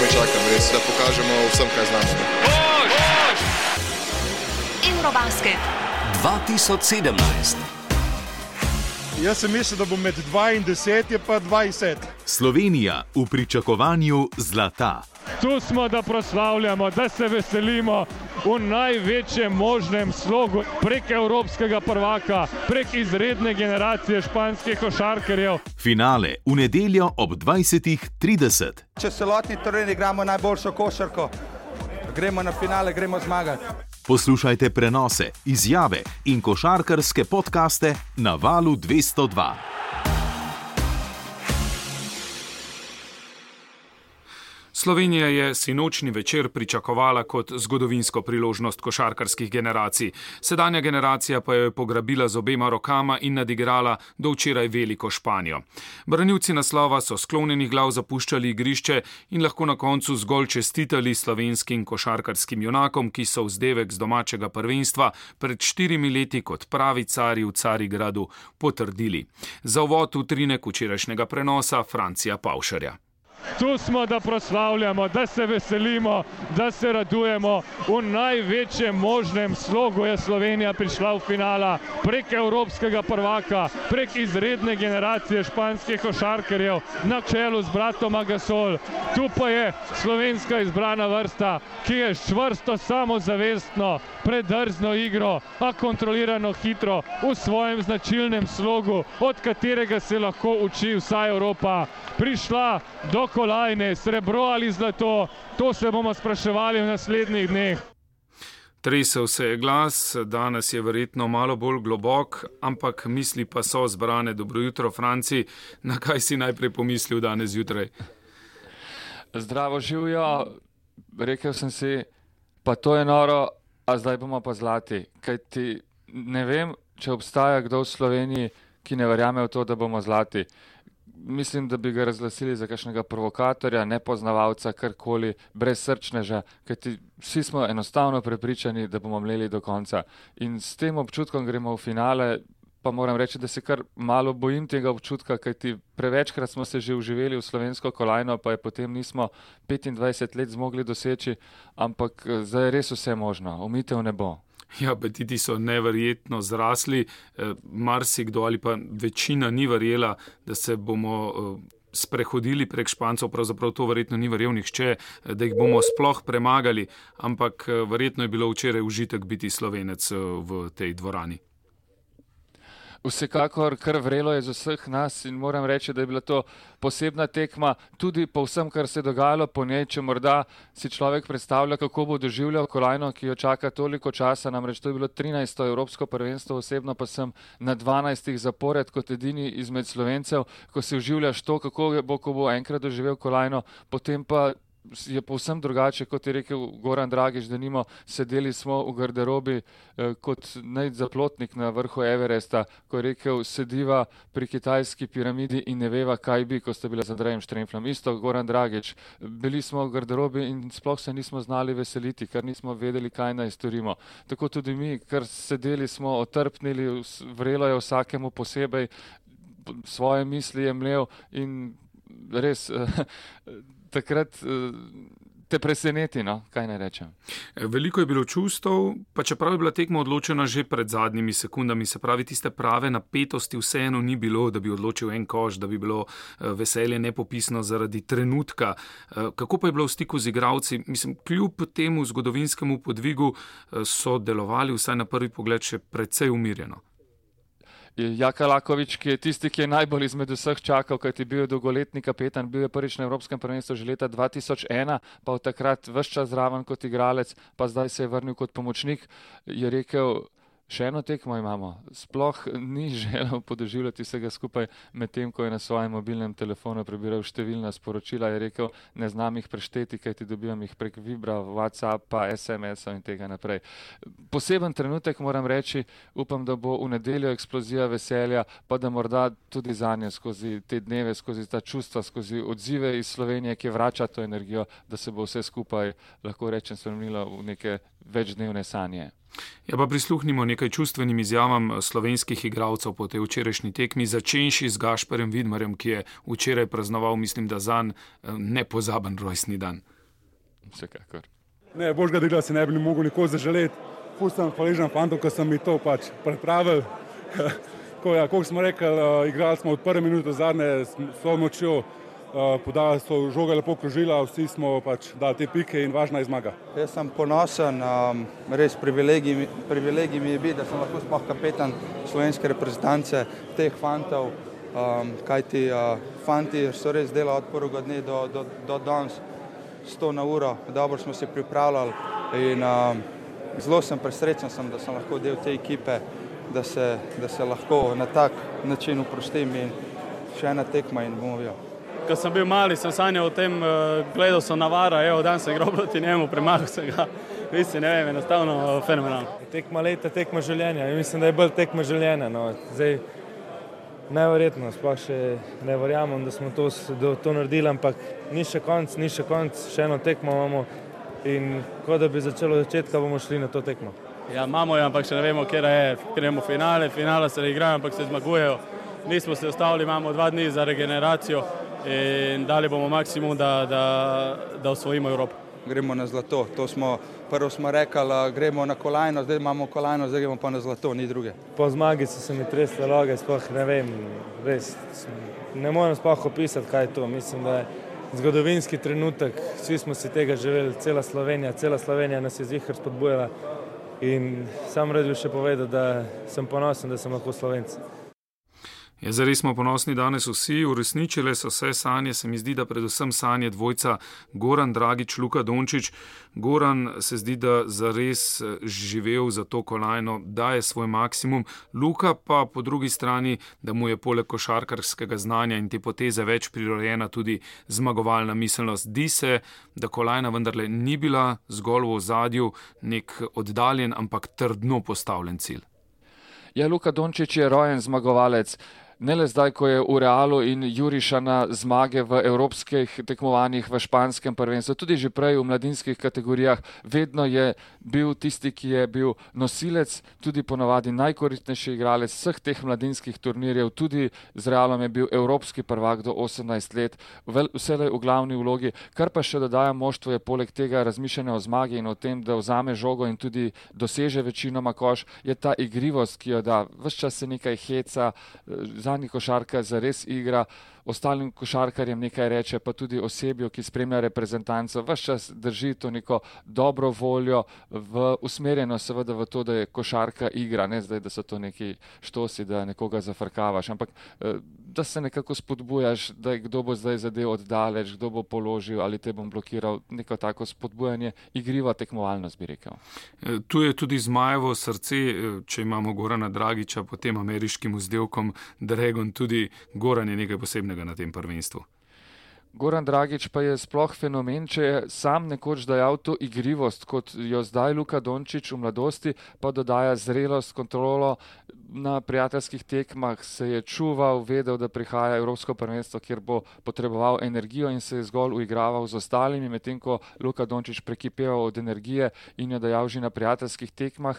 me čakam, res, da pokažemo vsem, kaj znamo. Eurobasket 2017. Jaz sem mislil, da bo med 2 in 10, je pa 20. Slovenija v pričakovanju zlata. Tu smo, da proslavljamo, da se veselimo v največjem možnem slogu prek evropskega prvaka, prek izredne generacije španskih košarkarjev. Finale v nedeljo ob 20:30. Če celotni teren igramo najboljšo košarko, gremo na finale, gremo zmagati. Poslušajte prenose, izjave in košarkarske podkaste na valu 202. Slovenija je sinočni večer pričakovala kot zgodovinsko priložnost košarkarskih generacij. Sedanja generacija pa jo je pograbila z obema rokama in nadigrala do včeraj veliko Španijo. Branilci naslova so sklonjenih glav zapuščali igrišče in lahko na koncu zgolj čestitali slovenskim košarkarskim junakom, ki so vzdevek z domačega prvenstva pred štirimi leti kot pravi cari v Carigradu potrdili. Za uvod v trinek včerajšnjega prenosa Francija Paušarja. Tu smo, da proslavljamo, da se veselimo, da se radujemo. V največjem možnem slogu je Slovenija prišla v finala prek evropskega prvaka, prek izredne generacije španskih košarkarjev na čelu z bratom Agasol. Tu pa je slovenska izbrana vrsta, ki je čvrsto, samozavestno, predrzno igro, a kontrolirano hitro v svojem značilnem slogu, od katerega se lahko uči vsa Evropa. Prišla do kolajne, srebro ali zlato, to se bomo spraševali v naslednjih dneh. Tresel se je glas, danes je verjetno malo bolj globok, ampak misli pa so zbrane. Dobro jutro, Franci. Na kaj si najprej pomislil danes zjutraj? Zdravo živijo, rekel sem si, pa to je noro, a zdaj bomo pa zlati. Kaj ti ne vem, če obstaja kdo v Sloveniji, ki ne verjame v to, da bomo zlati mislim, da bi ga razglasili za kakšnega provokatorja, nepoznavalca, karkoli, brez srčneža, kajti vsi smo enostavno prepričani, da bomo mleli do konca. In s tem občutkom gremo v finale. Pa moram reči, da se kar malo bojim tega občutka, kajti prevečkrat smo se že uživeli v slovensko kolajno, pa je potem nismo 25 let zmogli doseči, ampak eh, zdaj je res vse možno, umitev ne bo. Ja, apetiti so neverjetno zrasli, eh, marsikdo ali pa večina ni verjela, da se bomo. Eh, sprehodili prek Špancev, pravzaprav to verjetno ni verjel nihče, eh, da jih bomo sploh premagali, ampak verjetno je bilo včeraj užitek biti slovenec v tej dvorani. Vsekakor kar vrelo je z vseh nas in moram reči, da je bila to posebna tekma, tudi po vsem, kar se je dogajalo po njej, če morda si človek predstavlja, kako bo doživljal kolajno, ki jo čaka toliko časa, namreč to je bilo 13. Evropsko prvenstvo, osebno pa sem na 12. zapored kot edini izmed slovencev, ko si uživljaš to, kako bo, ko bo enkrat doživel kolajno, potem pa je povsem drugače, kot je rekel Goran Dragič, da nimo sedeli smo v garderobi eh, kot najzaplotnik na vrhu Everesta, ko je rekel, sediva pri kitajski piramidi in ne veva, kaj bi, ko sta bila za Andrejem Štremflom. Isto Goran Dragič, bili smo v garderobi in sploh se nismo znali veseliti, ker nismo vedeli, kaj naj storimo. Tako tudi mi, ker sedeli smo otrpnili, vrelo je vsakemu posebej, svoje misli je mlev in res takrat uh, te preseneti, no? kaj naj rečem. Veliko je bilo čustev, pa čeprav je bila tekma odločena že pred zadnjimi sekundami, se pravi, tiste prave napetosti vseeno ni bilo, da bi odločil en koš, da bi bilo uh, veselje nepopisno zaradi trenutka. Uh, kako pa je bilo v stiku z igravci? Mislim, kljub temu zgodovinskemu podvigu so delovali vsaj na prvi pogled še precej umirjeno. Jaka Lakovič, ki je tisti, ki je najbolj izmed vseh čakal, kajti bil je dolgoletni kapetan, bil je prvič na Evropskem prvenstvu že leta 2001, pa od takrat vse čas zraven kot igralec, pa zdaj se je vrnil kot pomočnik, je rekel, Še eno tekmo imamo. Sploh ni želel podoživljati vsega skupaj, medtem ko je na svojem mobilnem telefonu prebiral številna sporočila. Je rekel, ne znam jih prešteti, kaj ti dobivam jih prek Vibra, WhatsAppa, SMS-a in tega naprej. Poseben trenutek moram reči, upam, da bo v nedeljo eksplozija veselja, pa da morda tudi za nje skozi te dneve, skozi ta čustva, skozi odzive iz Slovenije, ki vrača to energijo, da se bo vse skupaj, lahko rečem, spremenilo v neke večdnevne sanje. Ja, pa prisluhnimo nekaj čustvenim izjavam slovenskih igralcev po tej včerajšnji tekmi, začenši z Gašperjem Vidmarjem, ki je včeraj praznoval, mislim, da za nepozaben rojstni dan. Vsekakor. Ne, božga dela si ne bi mogel nikoli zaželeti. Fus sem hvaležen fantom, ki so mi to pač pripravili. Ko, ja, kot smo rekli, uh, igrali smo od prve minute do zadnje s svojo močjo, uh, podali so žoge lepo krožila, vsi smo pač dali te pike in važna je zmaga. Jaz sem ponosen, um, res privilegij, privilegij mi je biti, da sem lahko sploh kapetan slovenske reprezentance, teh fantov, um, kajti uh, fanti so res delali od prvega dne do, do, do danes 100 na uro, dobro smo se pripravljali in um, zelo sem presrečen, sem, da sem lahko del te ekipe, da se, da se lahko na tak način uprostim in še ena tekma in bomo videli. Ko sem bil mali, sem sanjal o tem, eh, gledal sem Navara, evo, dan sem igral proti njemu, premagal sem ga. Mislim, ne vem, enostavno eh, fenomenalno. Tekma leta, tekma življenja. Ja, mislim, da je bolj tekma življenja. No. Zdaj, neverjetno, sploh še ne verjamem, da smo to, da to naredili, ampak ni še konc, ni še konc, še eno tekmo imamo in kot da bi začelo od začetka, bomo šli na to tekmo. Ja, imamo jo, ampak še ne vemo, kje je. Gremo v finale, finale se igrajo, ampak se zmagujejo. Nismo se ustavili, imamo dva dni za regeneracijo in dali bomo maksimum, da, da, da osvojimo Evropo. gremo na zlato. To smo, prvo smo rekli, a, gremo na kolajno, zdaj imamo kolajno, zdaj gremo pa na zlato, ni druge. Po zmagi so se mi tresle noge, sploh ne vem, res ne morem sploh opisati, kaj je to. Mislim, da je zgodovinski trenutek, vsi smo si tega želeli, cela Slovenija, cela Slovenija nas je zihar spodbujala in sam rad bi še povedal, da sem ponosen, da sem lahko slovenc. Ja, zares smo ponosni danes vsi, uresničile so vse sanje, se mi zdi, da predvsem sanje dvojca Goran Dragič, Luka Dončić. Goran se zdi, da zares eh, živel za to kolajno, daje svoj maksimum, Luka pa po drugi strani, da mu je poleg košarkarskega znanja in te poteze več prirojena tudi zmagovalna miselnost. Di se, da kolajna vendarle ni bila zgolj v ozadju nek oddaljen, ampak trdno postavljen cilj. Ja, Luka Dončić je rojen zmagovalec. Ne le zdaj, ko je v Realu in juriša na zmage v evropskih tekmovanjih, v španskem prvenstvu, tudi že prej v mladinskih kategorijah, vedno je bil tisti, ki je bil nosilec, tudi ponavadi najkoristnejši igralec vseh teh mladinskih turnirjev, tudi z Realom je bil evropski prvak do 18 let, vse v glavni vlogi. Kar pa še dodaja moštvo je poleg tega razmišljanja o zmagi in o tem, da vzame žogo in tudi doseže večinoma koš, je ta igrivost, ki jo da. Ves čas se nekaj heca, zadnji košarka zares igra, ostalim košarkarjem nekaj reče, pa tudi osebju, ki spremlja reprezentanco, vse čas drži to neko dobro voljo, v, usmerjeno seveda v to, da je košarka igra, ne zdaj, da so to neki štosi, da nekoga zafrkavaš, ampak da se nekako spodbujaš, da je kdo bo zdaj zadev oddaleč, kdo bo položil ali te bom blokiral, neko tako spodbujanje, igriva tekmovalnost bi rekel. Tu je tudi zmajevo srce, če imamo Gorana Dragiča, potem ameriškim vzdelkom Dragon, tudi Goran je nekaj posebnega na tem prvenstvu. Goran Dragič pa je sploh fenomen, če je sam nekoč dajal to igrivost, kot jo zdaj Luka Dončić v mladosti, pa dodaja zrelost, kontrolo. Na prijateljskih tekmah se je čuval, vedel, da prihaja Evropsko prvenstvo, kjer bo potreboval energijo in se je zgolj uigraval z ostalimi, medtem ko Luka Dončić prekipeval od energije in jo dajal že na prijateljskih tekmah.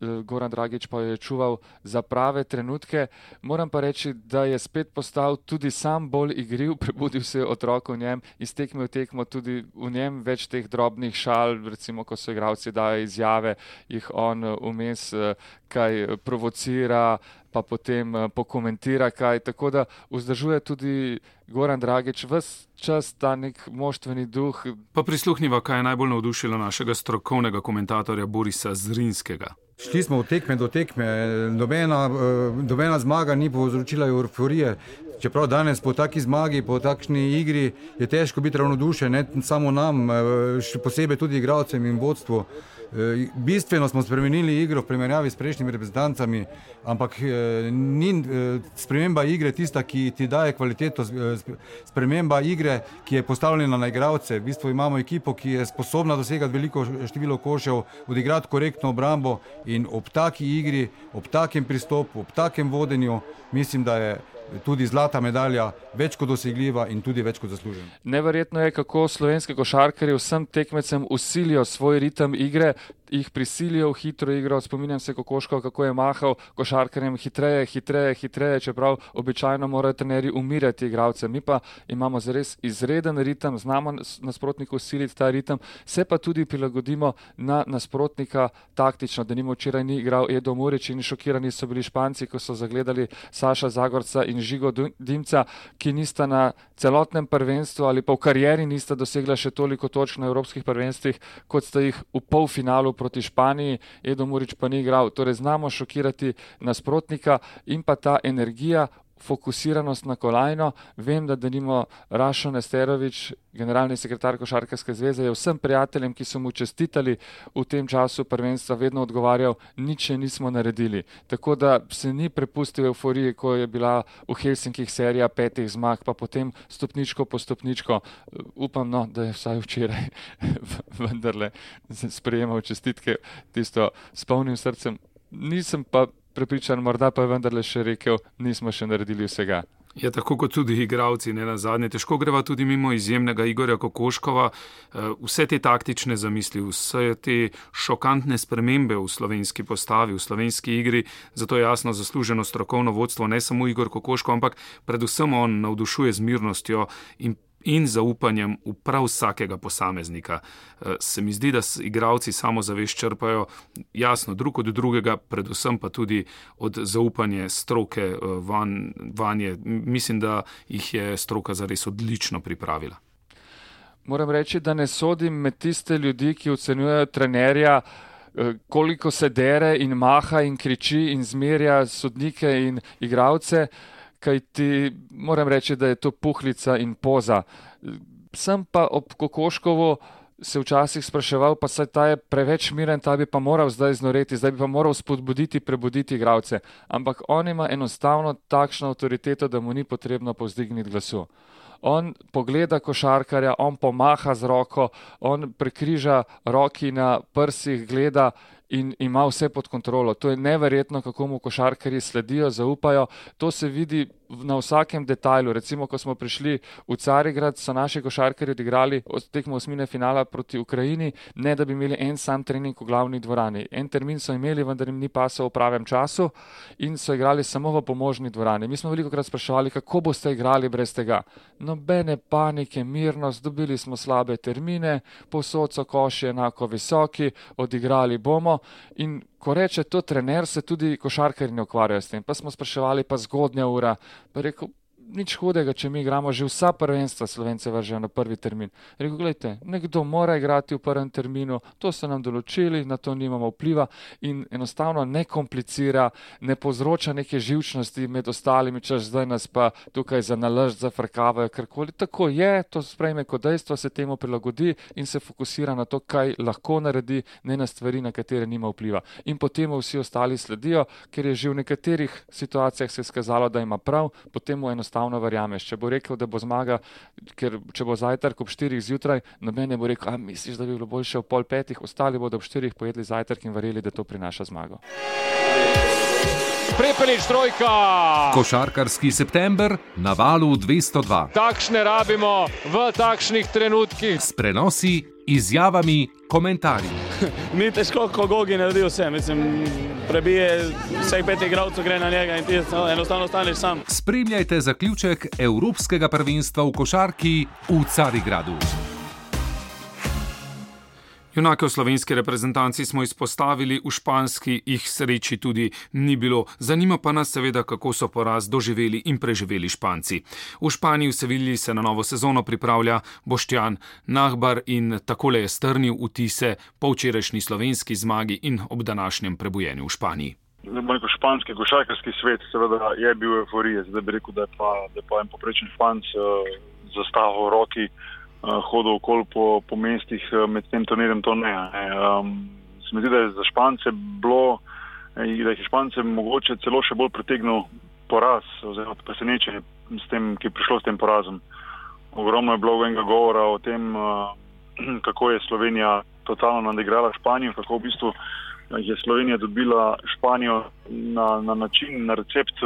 Goran Dragič pa je čuval za prave trenutke. Moram pa reči, da je spet postal tudi sam bolj igriv, prebudil se je otrok v njem, iz tekme v tekmo tudi v njem več teh drobnih šal, recimo, ko so igravci dajo izjave, jih on vmes kaj provocira, pa potem pokomentira kaj. Tako da vzdržuje tudi Goran Dragič vse čas ta nek moštveni duh. Pa prisluhniva, kaj je najbolj navdušilo našega strokovnega komentatorja Borisa Zrinskega. Šli smo od tekme do tekme, nobena, nobena zmaga ni povzročila euforije. Čeprav danes po taki zmagi, po takšni igri je težko biti ravnodušen, ne samo nam, še posebej tudi igralcem in vodstvu. Bistveno smo spremenili igro v primerjavi s prejšnjimi reprezentancami, ampak ni sprememba igre tista, ki ti daje kvaliteto, sprememba igre, ki je postavljena na igralce. V bistvu imamo ekipo, ki je sposobna dosegati veliko število košev, odigrati korektno obrambo in ob taki igri, ob takem pristopu, ob takem vodenju, mislim, da je tudi zlata medalja več kot dosegljiva in tudi več kot zaslužena. Neverjetno je, kako slovenski košarkari vsem tekmecem usilijo svoj ritem igre. Jih prisilijo v hitro igro. Spominjam se Kokoško, kako je mahal košarkarjem hitreje, hitreje, hitreje, čeprav običajno morajo trenerji umirati igralce. Mi pa imamo zares izreden ritem, znamo nasprotniku siliti ta ritem, se pa tudi prilagodimo na nasprotnika taktično, da nimo včeraj ni igral Edo Murič in šokirani so bili Španci, ko so zagledali Saša Zagorca in Žigo Dimca, ki nista na celotnem prvenstvu ali pa v karieri nista dosegla še toliko točk na evropskih prvenstvih, kot sta jih v polfinalu proti Španiji, Edo Murič pa ni igral. Torej znamo šokirati nasprotnika in pa ta energija, fokusiranost na kolajno. Vem, da denimo Rašo Nesterovič, generalni sekretar Košarkarske zveze, je vsem prijateljem, ki so mu čestitali v tem času prvenstva, vedno odgovarjal, nič še nismo naredili. Tako da se ni prepustil euforiji, ko je bila v Helsinkih serija petih zmag, pa potem stopničko po stopničko. Upam, no, da je vsaj včeraj vendarle sprejemal čestitke tisto s polnim srcem. Nisem pa prepričan, morda pa je vendarle še rekel, nismo še naredili vsega. Je ja, tako kot tudi igravci, ne na zadnje. Težko greva tudi mimo izjemnega Igorja Kokoškova. Eh, vse te taktične zamisli, vse te šokantne spremembe v slovenski postavi, v slovenski igri, zato je jasno zasluženo strokovno vodstvo, ne samo Igor Kokoško, ampak predvsem on navdušuje z mirnostjo in in zaupanjem v prav vsakega posameznika. Eh, se mi zdi, da igravci samo zavest črpajo jasno drug od drugega, predvsem pa tudi od zaupanja stroke eh, van, vanje. Mislim, da jih je stroka zares odlično pripravila. Moram reči, da ne sodim med tiste ljudi, ki ocenjujejo trenerja, eh, koliko se dere in maha in kriči in zmerja sodnike in igravce kaj ti moram reči, da je to puhlica in poza. Sem pa ob Kokoškovo se včasih spraševal, pa saj ta je preveč miren, ta bi pa moral zdaj znoreti, zdaj bi pa moral spodbuditi, prebuditi igravce. Ampak on ima enostavno takšno avtoriteto, da mu ni potrebno povzdigniti glasu. On pogleda košarkarja, on pomaha z roko, on prekriža roki na prsih, gleda in ima vse pod kontrolo. To je neverjetno, kako mu košarkari sledijo, zaupajo. To se vidi na vsakem detajlu. Recimo, ko smo prišli v Carigrad, so naši košarkari odigrali tekmo osmine finala proti Ukrajini, ne da bi imeli en sam trening v glavni dvorani. En termin so imeli, vendar jim ni pasal v pravem času in so igrali samo v pomožni dvorani. Mi smo veliko krat spraševali, kako boste igrali brez tega. Nobene panike, mirnost, dobili smo slabe termine, posod so koši enako visoki, odigrali bomo in ko reče to trener, se tudi košarkari ne ukvarjajo s tem. Pa smo spraševali, pa zgodnja ura. Pa rekel, nič hudega, če mi igramo že vsa prvenstva, slovence vržejo na prvi termin. Rekel, gledajte, nekdo mora igrati v prvem terminu, to so nam določili, na to nimamo vpliva in enostavno ne komplicira, ne povzroča neke živčnosti med ostalimi, če zdaj nas pa tukaj za nalož zafrkavajo, karkoli. Tako je, to sprejme kot dejstvo, se temu prilagodi in se fokusira na to, kaj lahko naredi, ne na stvari, na katere nima vpliva. In potem vsi ostali sledijo, ker je že v nekaterih situacijah se skazalo, da ima prav, potem mu enostavno enostavno verjameš. Če bo rekel, da bo zmaga, ker če bo zajtrk ob 4 zjutraj, noben ne bo rekel, a misliš, da bi bilo boljše ob pol petih, ostali bodo ob 4 pojedli zajtrk in verjeli, da to prinaša zmago. Prepelič trojka. Košarkarski september na valu 202. Takšne rabimo v takšnih trenutkih. S prenosi, izjavami, komentarji. Ni težko, ko Gogi naredi vse. Mislim, prebije vseh pet igralcev, gre na njega in ti enostavno ostaneš sam. Spremljajte zaključek Evropskega prvenstva v košarki v Carigradu. Junake v slovenski reprezentanci smo izpostavili, v španski jih sreči tudi ni bilo. Zanima pa nas seveda, kako so poraz doživeli in preživeli Španci. V Španiji v Sevilji se na novo sezono pripravlja Boštjan Nahbar in takole je strnil vtise po včerajšnji slovenski zmagi in ob današnjem prebujenju v Španiji. Rekel, španski košarkarski svet seveda je bil euforije, zdaj bi rekel, da je pa, da je pa en poprečen španc uh, zastavil roki. Eh, hodil okoli po, po mestih eh, med tem turnirjem, to ne. Um, se mi zdi, da je za Špance bilo, eh, da je Špance mogoče celo še bolj pritegnil poraz oziroma presenečenje s tem, ki je prišlo s tem porazom. Ogromno je bilo enega govora o tem, uh, kako je Slovenija totalno nadigrala Španijo, kako v bistvu je Slovenija dobila Španijo na, na način, na recept,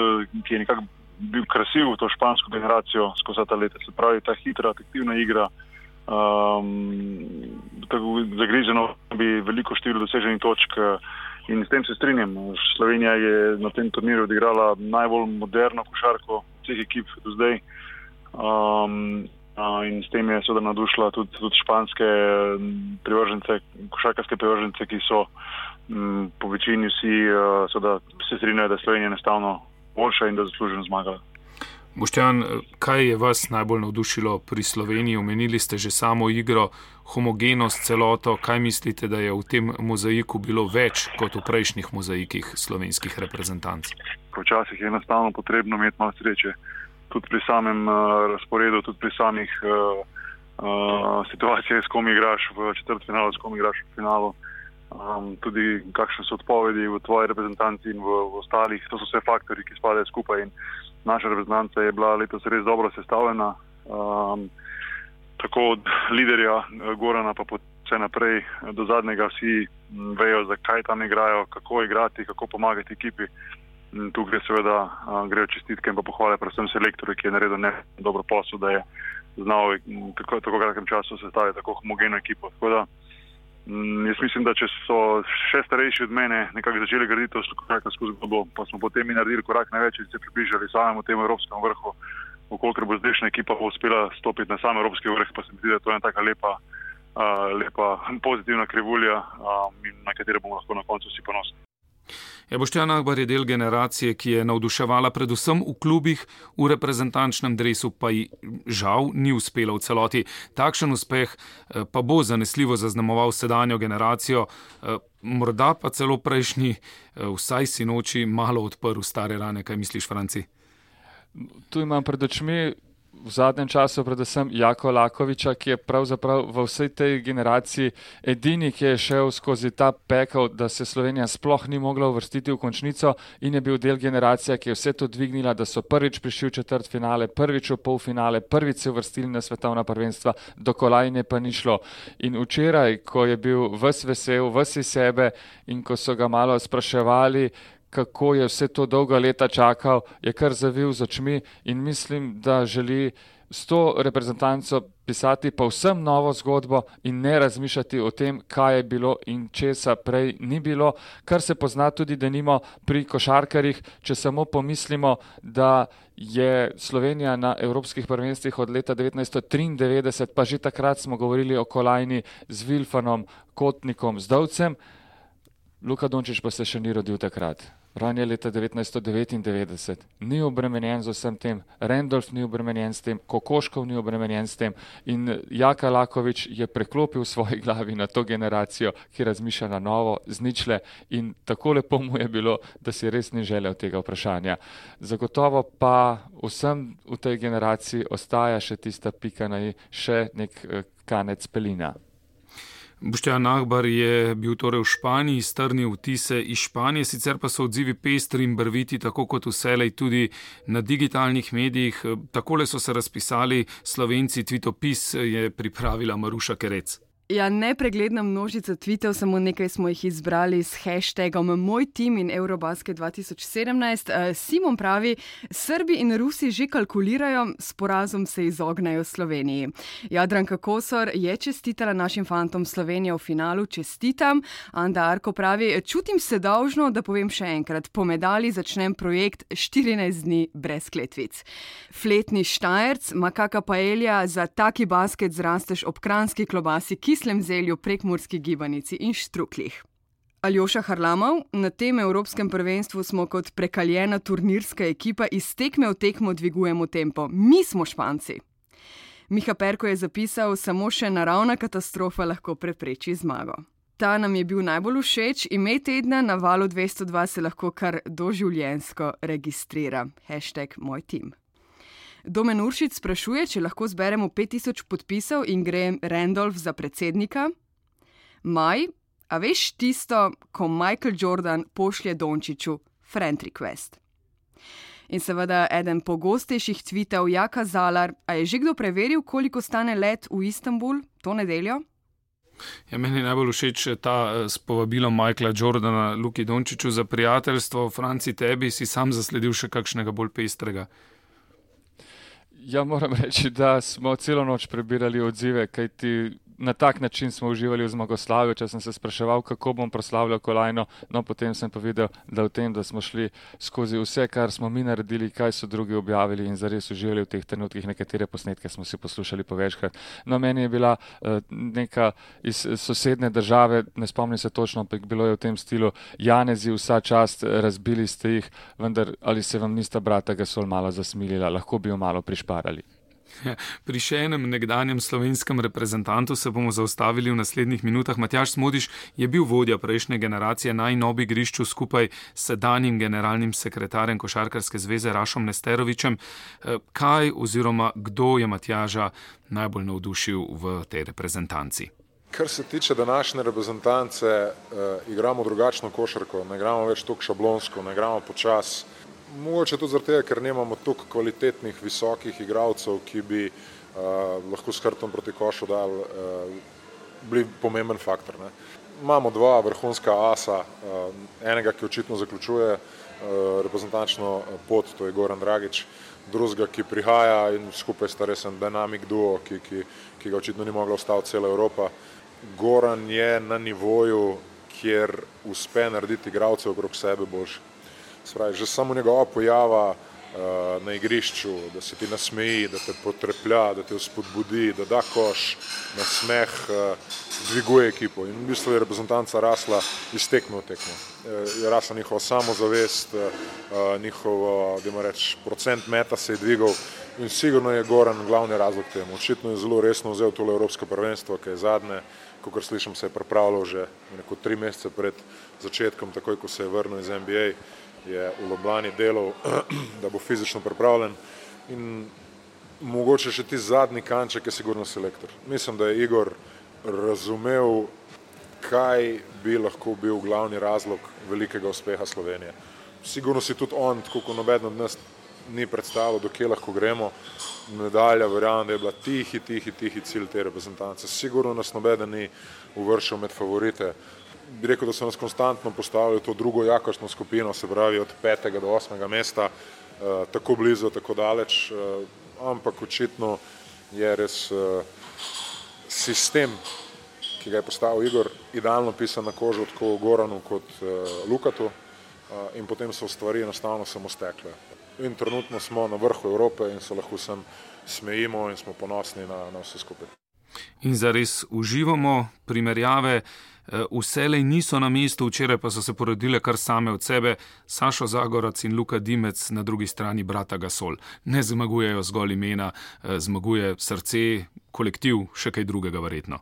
ki je nekako bil krasiv to špansko generacijo skozi ta leta. Se pravi, ta hitra, aktivna igra, um, tako zagrizeno, bi veliko število doseženih točk in s tem se strinjam. Slovenija je na tem turnirju odigrala najbolj moderno košarko vseh ekip do zdaj. Um, In s tem je seveda nadušila tudi, tudi španske privržence, košarkarske privržence, ki so m, po večini vsi seveda, se strinjajo, da je Slovenija enostavno boljša in da je zasluženo zmagala. Boštjan, kaj je vas najbolj navdušilo pri Sloveniji? Omenili ste že samo igro, homogenost, celoto. Kaj mislite, da je v tem mozaiku bilo več kot v prejšnjih mozaikih slovenskih reprezentanc? Včasih je enostavno potrebno imeti malo sreče, tudi pri samem uh, razporedu, tudi pri samih uh, uh, situacijah, s kom igraš v četrtfinalu, s kom igraš v finalu. Um, tudi kakšne so odpovedi v tvoji reprezentanci in v, v ostalih. To so vse faktori, ki spadajo skupaj. In, naša reprezentanca je bila letos res dobro sestavljena, um, tako od liderja eh, Gorana, pa vse naprej do zadnjega, vsi vejo, zakaj tam igrajo, kako igrati, kako pomagati ekipi. In tu gre seveda uh, grejo čestitke in pa pohvale predvsem selektorju, ki je naredil ne dobro posel, da je znal tako, tako kratkem času sestaviti tako homogeno ekipo. Tako da, Mm, jaz mislim, da če so še starejši od mene nekako začeli graditi to košarkarsko zgodbo, pa smo potem naredili korak največ in se približali samemu temu evropskemu vrhu, okolikor bo zdajšnja ekipa uspela stopiti na sam evropski vrh, pa se mi zdi, da to je ena taka lepa, uh, lepa pozitivna krivulja, um, na katero bomo lahko na koncu vsi ponosni. Ja, Boštjan Akbar je del generacije, ki je navduševala predvsem v klubih, v reprezentančnem dresu pa ji žal ni uspela v celoti. Takšen uspeh eh, pa bo zanesljivo zaznamoval sedanjo generacijo, eh, morda pa celo prejšnji, eh, vsaj si noči, malo odprl stare rane. Kaj misliš, Franci? Tu imam pred očmi v zadnjem času predvsem Jako Lakoviča, ki je pravzaprav v vsej tej generaciji edini, ki je šel skozi ta pekel, da se Slovenija sploh ni mogla uvrstiti v končnico in je bil del generacije, ki je vse to dvignila, da so prvič prišli v četrt finale, prvič v pol finale, prvič se uvrstili na svetovna prvenstva, do kolajne pa ni šlo. In včeraj, ko je bil ves vesel, ves iz sebe in ko so ga malo spraševali, kako je vse to dolga leta čakal, je kar zavil z očmi in mislim, da želi s to reprezentanco pisati pa vsem novo zgodbo in ne razmišljati o tem, kaj je bilo in česa prej ni bilo, kar se pozna tudi, da nimo pri košarkarjih, če samo pomislimo, da je Slovenija na evropskih prvenstvih od leta 1993, pa že takrat smo govorili o kolajni z Vilfanom, Kotnikom, z Dovcem, Luka Dončić pa se še ni rodil takrat. Ron je leta 1999, ni obremenjen z vsem tem, Randolph ni obremenjen s tem, Kokoškov ni obremenjen s tem. In Jaka Lakovič je preklopil v svoji glavi na to generacijo, ki razmišlja na novo, zničle. In tako lepo mu je bilo, da si res ni želel tega vprašanja. Zagotovo pa vsem v tej generaciji ostaja še tista pika na i, še nek eh, kanec pelina. Boštjan Ahbar je bil torej v Španiji, strnil vtise iz Španije, sicer pa so odzivi pestri in brviti, tako kot vselej tudi na digitalnih medijih. Takole so se razpisali slovenci, tvitopis je pripravila Maruša Kerec. Ja, nepregledna množica tvitev, samo nekaj smo jih izbrali s hashtagom Moj tim in Eurobasket 2017. Uh, Simon pravi, Srbi in Rusi že kalkulirajo, s porazom se izognajo Sloveniji. Jadranka Kosor je čestitala našim fantom Slovenije v finalu, čestitam. Anda Arko pravi, čutim se dolžno, da povem še enkrat, po medalji začnem projekt 14 dni brez kletvic. Fletni Štajerc, makaka paelja, za taki basket zrasteš ob kranski klobasi, ki kislem zelju, prekmorski gibanici in štruklih. Aljoša Harlamov, na tem Evropskem prvenstvu smo kot prekaljena turnirska ekipa iz tekme v tekmo dvigujemo tempo. Mi smo španci. Miha Perko je zapisal, samo še naravna katastrofa lahko prepreči zmago. Ta nam je bil najbolj všeč, ime tedna na valu 202 se lahko kar doživljensko registrira. Hashtag moj tim. Domen Uršic sprašuje, če lahko zberemo 5000 podpisov in gre Randolph za predsednika. Maj, a veš tisto, ko Michael Jordan pošlje Dončiću friend request. In seveda eden pogostejših tvitev Jaka Zalar, a je že kdo preveril, koliko stane let v Istanbul to nedeljo? Ja, meni je najbolj všeč ta eh, s povabilom Michaela Jordana, Luki Dončiću za prijateljstvo, Franci tebi si sam zasledil še kakšnega bolj pestrega. Ja, moram reči, da smo celo noč prebirali odzive, kajti na tak način smo uživali v zmagoslavju. Če sem se spraševal, kako bom proslavljal kolajno, no potem sem povedal, da v tem, da smo šli skozi vse, kar smo mi naredili, kaj so drugi objavili in zares uživali v teh trenutkih. Nekatere posnetke smo si poslušali povečkrat. No, meni je bila uh, neka iz sosedne države, ne spomnim se točno, ampak bilo je v tem stilu, Janezi, vsa čast, razbili ste jih, vendar ali se vam nista brata Gasol malo zasmilila, lahko bi jo malo prišparali. Pri še enem nekdanjem slovenskem reprezentantu se bomo zaustavili v naslednjih minutah. Matjaš Smodiš je bil vodja prejšnje generacije na Inobi grišču skupaj s sedanjim generalnim sekretarjem Košarkarske zveze Rašom Nesterovičem. Eh, kaj oziroma kdo je Matjaža najbolj navdušil v tej reprezentanci? Kar se tiče današnje reprezentance, eh, igramo drugačno košarko, ne igramo več tako šablonsko, ne igramo počasi. Mogoče tudi zato, ker nemamo toliko kvalitetnih, visokih igralcev, ki bi uh, lahko s hrbtom proti košu dal, uh, bili pomemben faktor. Ne. Imamo dva vrhunska asa, uh, enega, ki očitno zaključuje uh, reprezentančno pot, to je Goran Dragič, drugega, ki prihaja in skupaj sta resen dinamik duo, ki, ki, ki ga očitno ni mogla ostati cela Evropa. Goran je na nivoju, kjer uspe narediti igralce okrog sebe boljše. Spravi, že samo njegova pojava uh, na igrišču, da se ti nasmeji, da te potreplja, da te vzpodbudi, da da koš na smeh, uh, dviguje ekipo. In v bistvu je reprezentanca rasla iz tekme v tekmo. Je rasla njihova samozavest, uh, njihov, da ima reč, procent meta se je dvigal in sigurno je Goran glavni razlog temu. Očitno je zelo resno vzel tole Evropsko prvenstvo, ki je zadnje, kot slišim, se je pripravljal že neko tri mesece pred začetkom, takoj ko se je vrnil iz NBA je v Ljubljani delal, da bo fizično pripravljen in mogoče še ti zadnji kanček je sigurno selektor. Mislim, da je Igor razumel, kaj bi lahko bil glavni razlog velikega uspeha Slovenije. Sigurno si tudi on, tako kot noben od nas, ni predstavljal, dokje lahko gremo. Medalja, verjamem, da je bila tihi, tihi, tihi cilj te reprezentance. Sigurno nas noben ni uvršil med favorite bi rekel, da so nas konstantno postavili v to drugo jakošno skupino, se pravi od petega do osmega mesta, eh, tako blizu, tako daleč, eh, ampak očitno je res eh, sistem, ki ga je postavil Igor, idealno pisan na kožo tako Goranu kot Lukatu in potem so stvari enostavno samo stekle. In trenutno smo na vrhu Evrope in se lahko sem smejimo in smo ponosni na, na vse skupaj. In zares uživamo primerjave. Eh, vselej niso na mestu, včeraj pa so se porodile kar same od sebe, Sašo Zagorac in Luka Dimec na drugi strani brata Gasol. Ne zmagujejo zgolj imena, eh, zmaguje srce, kolektiv, še kaj drugega verjetno.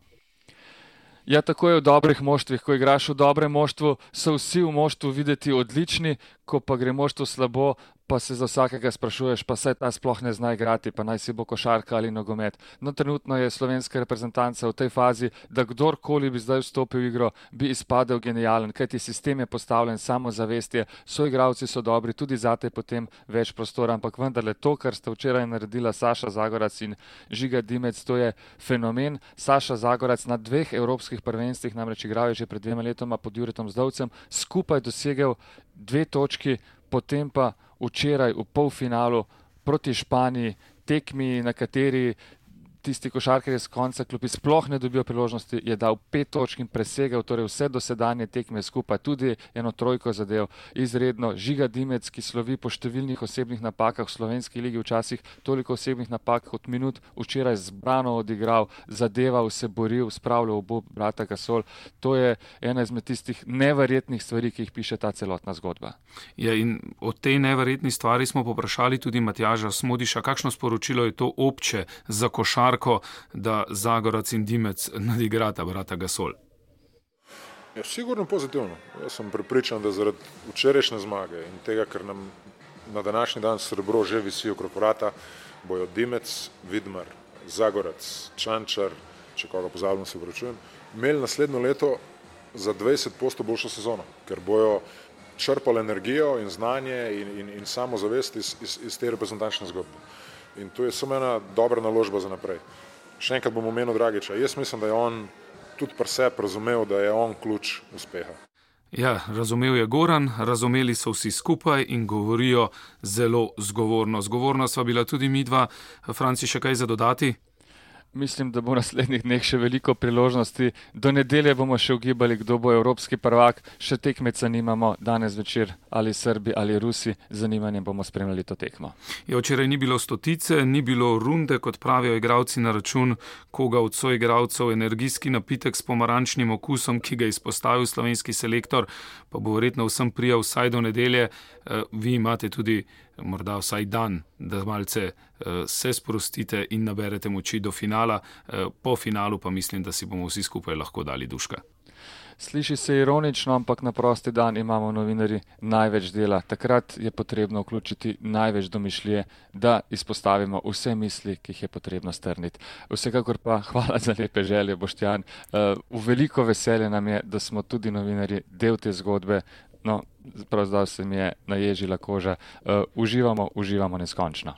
Ja, tako je v dobrih moštvih. Ko igraš v dobrem moštvu, so vsi v moštvu videti odlični, ko pa gre moštvu slabo, pa se za vsakega sprašuješ, pa se ta sploh ne zna igrati, pa naj si bo košarka ali nogomet. No, trenutno je slovenska reprezentanca v tej fazi, da kdorkoli bi zdaj vstopil v igro, bi izpadel genijalen, kajti sistem je postavljen, samo zavestje, so igravci so dobri, tudi zate potem več prostora, ampak vendarle to, kar ste včeraj naredila Saša Zagorac in Žiga Dimec, to je fenomen. Saša Zagorac na dveh evropskih prvenstvih, namreč igral je že pred dvema letoma pod Juretom Zdovcem, skupaj dosegel dve točki, potem pa včeraj v polfinalu proti Španiji, tekmi, na kateri tisti košarkari z konca klopi sploh ne dobijo priložnosti, je dal pet točk in presegal torej vse dosedanje tekme skupaj, tudi eno trojko zadev. Izredno žiga Dimec, ki slovi po številnih osebnih napakah v slovenski ligi, včasih toliko osebnih napak kot minut, včeraj zbrano odigral, zadeval, se boril, spravljal v bob brata Gasol. To je ena izmed tistih neverjetnih stvari, ki jih piše ta celotna zgodba. Ja, in o tej neverjetni stvari smo poprašali tudi Matjaža Smodiša, kakšno sporočilo je to obče za košar Marko, da Zagorac in Dimec nadigrata brata Gasol? Ja, sigurno pozitivno. Jaz sem pripričan, da zaradi včerajšnje zmage in tega, ker nam na današnji dan srebro že visi okrog vrata, bojo Dimec, Vidmar, Zagorac, Čančar, če koga pozabim, se vračujem, imeli naslednjo leto za 20 posto boljšo sezono, ker bojo črpali energijo in znanje in, in, in samozavest iz, iz, iz te reprezentančne zgodbe. In to je samo ena dobra naložba za naprej. Še enkrat bom omenil Dragiča. Jaz mislim, da je on tudi pri sebi razumel, da je on ključ uspeha. Ja, razumel je Goran, razumeli so vsi skupaj in govorijo zelo zgovorno. Zgovorna sva bila tudi mi dva. Franci, še kaj za dodati? Mislim, da bo v naslednjih dneh še veliko priložnosti. Do nedelje bomo še ugibali, kdo bo evropski prvak. Še tekmeca nimamo danes večer, ali Srbi ali Rusi. Zanimanjem bomo spremljali to tekmo. Ja, včeraj ni bilo stotice, ni bilo runde, kot pravijo igravci na račun koga od svojih igravcev. Energijski napitek s pomarančnim okusom, ki ga je izpostavil slovenski selektor, pa bo verjetno vsem prijal vsaj do nedelje. Eh, vi imate tudi morda vsaj dan, da malce uh, se sprostite in naberete moči do finala, uh, po finalu pa mislim, da si bomo vsi skupaj lahko dali duška. Sliši se ironično, ampak na prosti dan imamo novinari največ dela. Takrat je potrebno vključiti največ domišljije, da izpostavimo vse misli, ki jih je potrebno strniti. Vsekakor pa hvala za lepe želje, Boštjan. Uh, v veliko veselje nam je, da smo tudi novinari del te zgodbe. No, pravzaprav se mi je naježila koža. Uh, uživamo, uživamo neskončno.